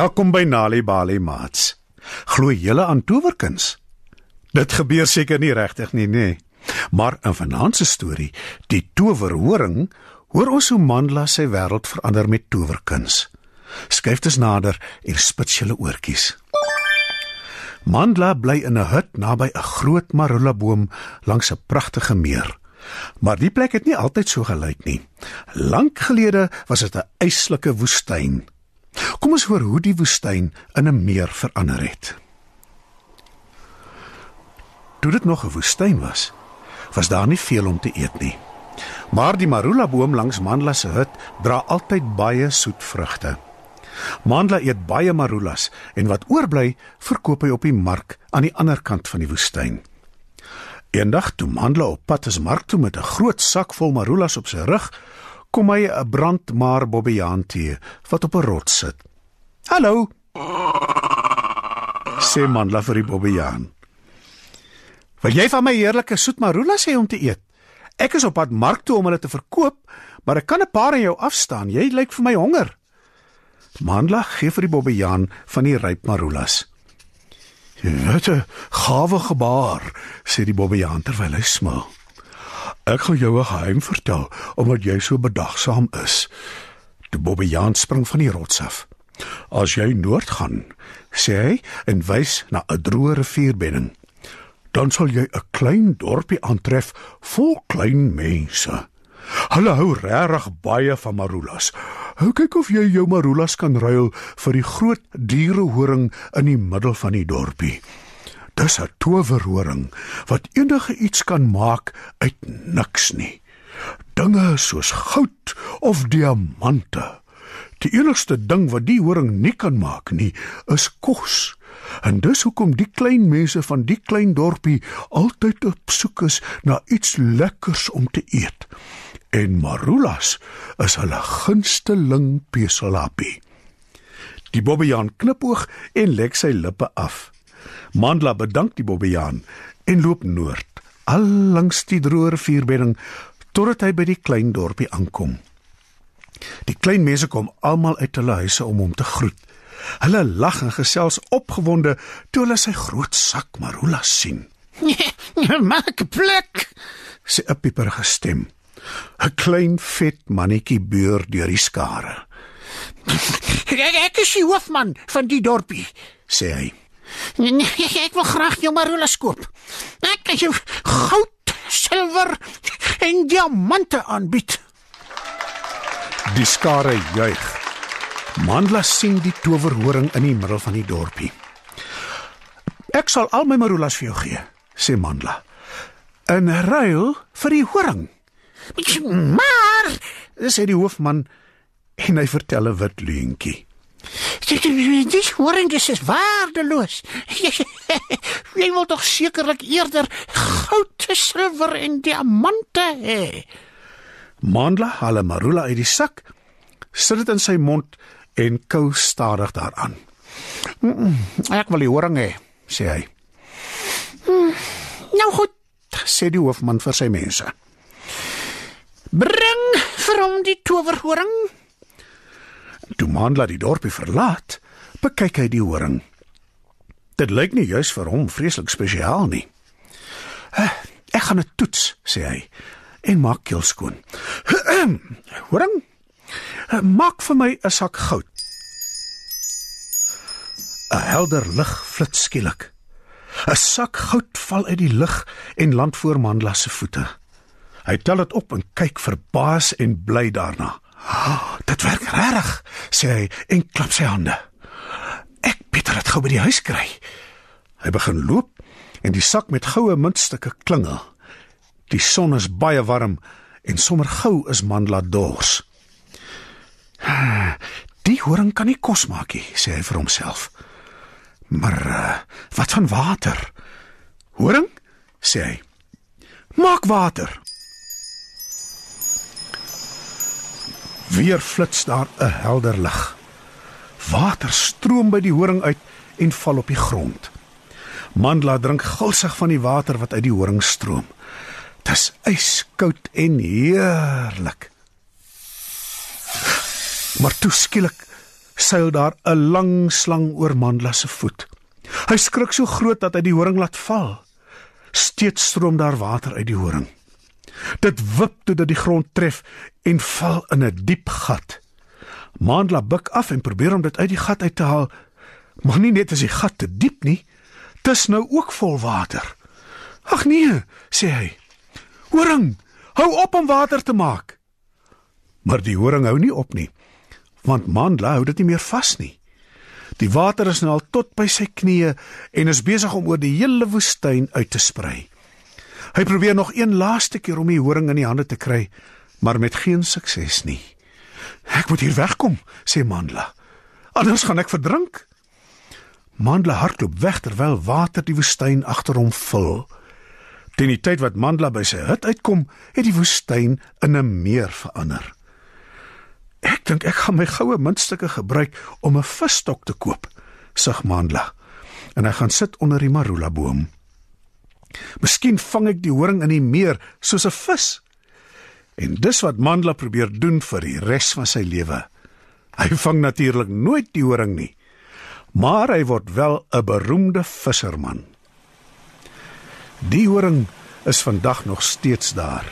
Welkom by Nali Bali Mats. Glo julle aan towerkuns? Dit gebeur seker nie regtig nie, nê. Maar in vanaand se storie, die towerhoring, hoor ons hoe Mandla sy wêreld verander met towerkuns. Skryf dit nader en spits julle oortjies. Mandla bly in 'n hut naby 'n groot marula boom langs 'n pragtige meer. Maar die plek het nie altyd so gelyk nie. Lank gelede was dit 'n yslike woestyn. Kom ons hoor hoe die woestyn in 'n meer verander het. Toe dit nog 'n woestyn was, was daar nie veel om te eet nie. Maar die marula boom langs Mandla se hut dra altyd baie soet vrugte. Mandla eet baie marulas en wat oorbly, verkoop hy op die mark aan die ander kant van die woestyn. Eendag toe Mandla op pad is mark toe met 'n groot sak vol marulas op sy rug, kom hy 'n brandmaar bobbejaan te wat op 'n rots sit. "Hallo," sê Mandla vir die bobbejaan. "Wil jy van my heerlike soet marulas hê om te eet? Ek is op pad mark toe om hulle te verkoop, maar ek kan 'n paar aan jou afstaan. Jy lyk vir my honger." Mandla gee vir die bobbejaan van die ryp marulas. "Wat 'n gawe gebaar," sê die bobbejaan terwyl hy smil. "Ek gaan jou 'n geheim vertel omdat jy so bedagsaam is." Die bobbejaan spring van die rots af. "As jy noord gaan," sê hy en wys na 'n droë rivierbedding, "dan sal jy 'n klein dorpie aantref vol klein mense." Hulle hou regtig baie van marulas. Hou kyk of jy jou marulas kan ruil vir die groot dierehoring in die middel van die dorpie. Dis 'n towerhoring wat enige iets kan maak uit niks nie. Dinge soos goud of diamante. Die enigste ding wat die horing nie kan maak nie, is kos. En dis hoekom die klein mense van die klein dorpie altyd op soek is na iets lekkers om te eet en marulas is hulle gunsteling peselappie. Die bobbejaan knipoog en lek sy lippe af. Mandla bedank die bobbejaan en loop noord, al langs die droë rivierbedding totdat hy by die klein dorpie aankom. Die klein mense kom almal uit hulle huise om hom te groet. Hulle lag en gesels opgewonde toe hulle sy groot sak marulas sien. "Maak plek," sê 'n pieperige stem. 'n Klein vet mannetjie beur deur die skare. "Ek is die hoofman van die dorpie," sê hy. "Ek wil graag jou marulas koop. Ek kan jou goud, silwer en diamante aanbied." Die skare juig. Mandla sien die towerhoring in die middel van die dorpie. Ek sal al my marulas vir jou gee, sê Mandla. In ruil vir die horing. Maar sê die hoofman en hy vertel 'n wit leentjie. Dis horing dis is waardeloos. Jy wil tog sekerlik eerder goud, silwer en diamante hê. Mandla haal 'n marula uit die sak, sit dit in sy mond en kou stadig daaraan. Ek wil die horing hê, sê hy. Nou goed, sê die hoofman vir sy mense. bring vir hom die towerhoring. Toe Mandla die dorpie verlaat, bekyk hy die horing. Dit lyk nie juis vir hom vreeslik spesiaal nie. "Eh, Ek gaan dit toets, sê hy en maak keel skoon. Horing? Eh, Maak vir my 'n sak goud. 'n Helder lig flits skielik. 'n Sak goud val uit die lug en land voor Mandla se voete. Hy tel dit op en kyk verbaas en bly daarna. Oh, "Dit werk regtig," sê hy en klap sy hande. "Ek beter dit gou by die huis kry." Hy begin loop en die sak met goue muntstukke klingel. Die son is baie warm en sommer gou is Mandla dors. "Die horing kan nie kos maak nie," sê hy vir homself. "Maar uh, wat van water?" "Horing?" sê hy. "Maak water." Weer flits daar 'n helder lig. Water stroom by die horing uit en val op die grond. Mandla drink gulsig van die water wat uit die horing stroom. Dis yskoud en heerlik. Maar toe skielik seil daar 'n lang slang oor Mandla se voet. Hy skrik so groot dat hy die horing laat val. Steeds stroom daar water uit die horing. Dit wip toe dat die grond tref en val in 'n diep gat. Mandla buig af en probeer om dit uit die gat uit te haal, maar nie net is die gat te diep nie, dis nou ook vol water. Ag nee, sê hy. Horing, hou op om water te maak. Maar die horing hou nie op nie, want Mandla hou dit nie meer vas nie. Die water is nou al tot by sy knieë en is besig om oor die hele woestyn uit te sprei. Hy probeer nog een laaste keer om die horing in die hande te kry, maar met geen sukses nie. Ek moet hier wegkom, sê Mandla. Anders gaan ek verdrink. Mandla hardloop weg terwyl water die woestyn agter hom vul. Teen die tyd wat Mandla by sy hut uitkom, het die woestyn in 'n meer verander. Ek dink ek gaan my goue muntstukke gebruik om 'n visstok te koop, sug Mandla. En hy gaan sit onder die marula boom. Miskien vang ek die horing in die meer soos 'n vis. En dis wat Mandla probeer doen vir die res van sy lewe. Hy vang natuurlik nooit die horing nie, maar hy word wel 'n beroemde visserman. Die horing is vandag nog steeds daar.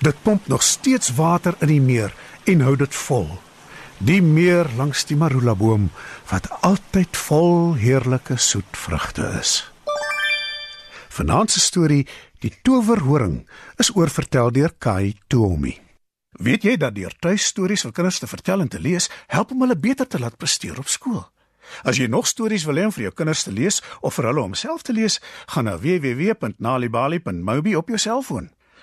Dit pomp nog steeds water in die meer en hou dit vol. Die meer langs die marula boom wat altyd vol heerlike soet vrugte is. Vanaand se storie, die towerhoring, is oorvertel deur Kai Tomi. Weet jy dat deur tuistories vir kinders te vertel en te lees, help om hulle beter te laat presteer op skool? As jy nog stories wil hê om vir jou kinders te lees of vir hulle om self te lees, gaan na www.nalibali.mobi op jou selfoon.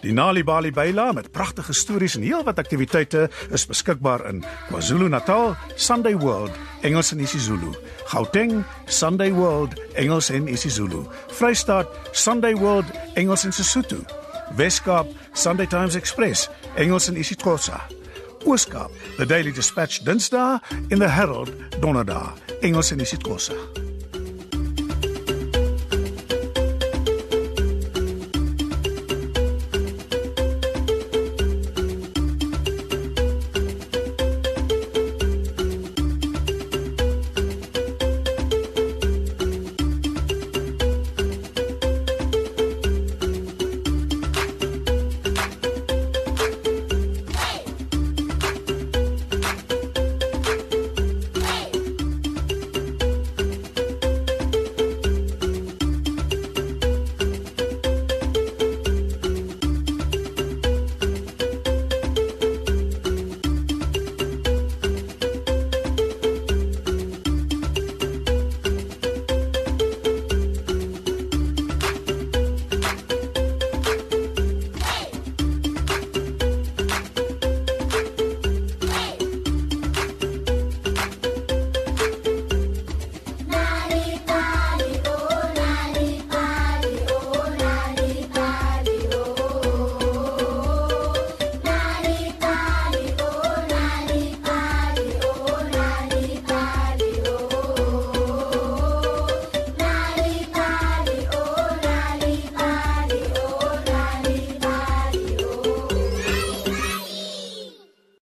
Die Nalibali byla met pragtige stories en heelwat aktiwiteite is beskikbaar in KwaZulu-Natal, Sunday World, Engels en isiZulu, Gauteng, Sunday World, Engels en isiZulu, Vrystaat, Sunday World, Engels en Sesotho, Weskaap, Sunday Times Express, Engels en isiXhosa, Ooskaap, The Daily Dispatch Dinsdae en The Herald Donderdag, Engels en isiXhosa.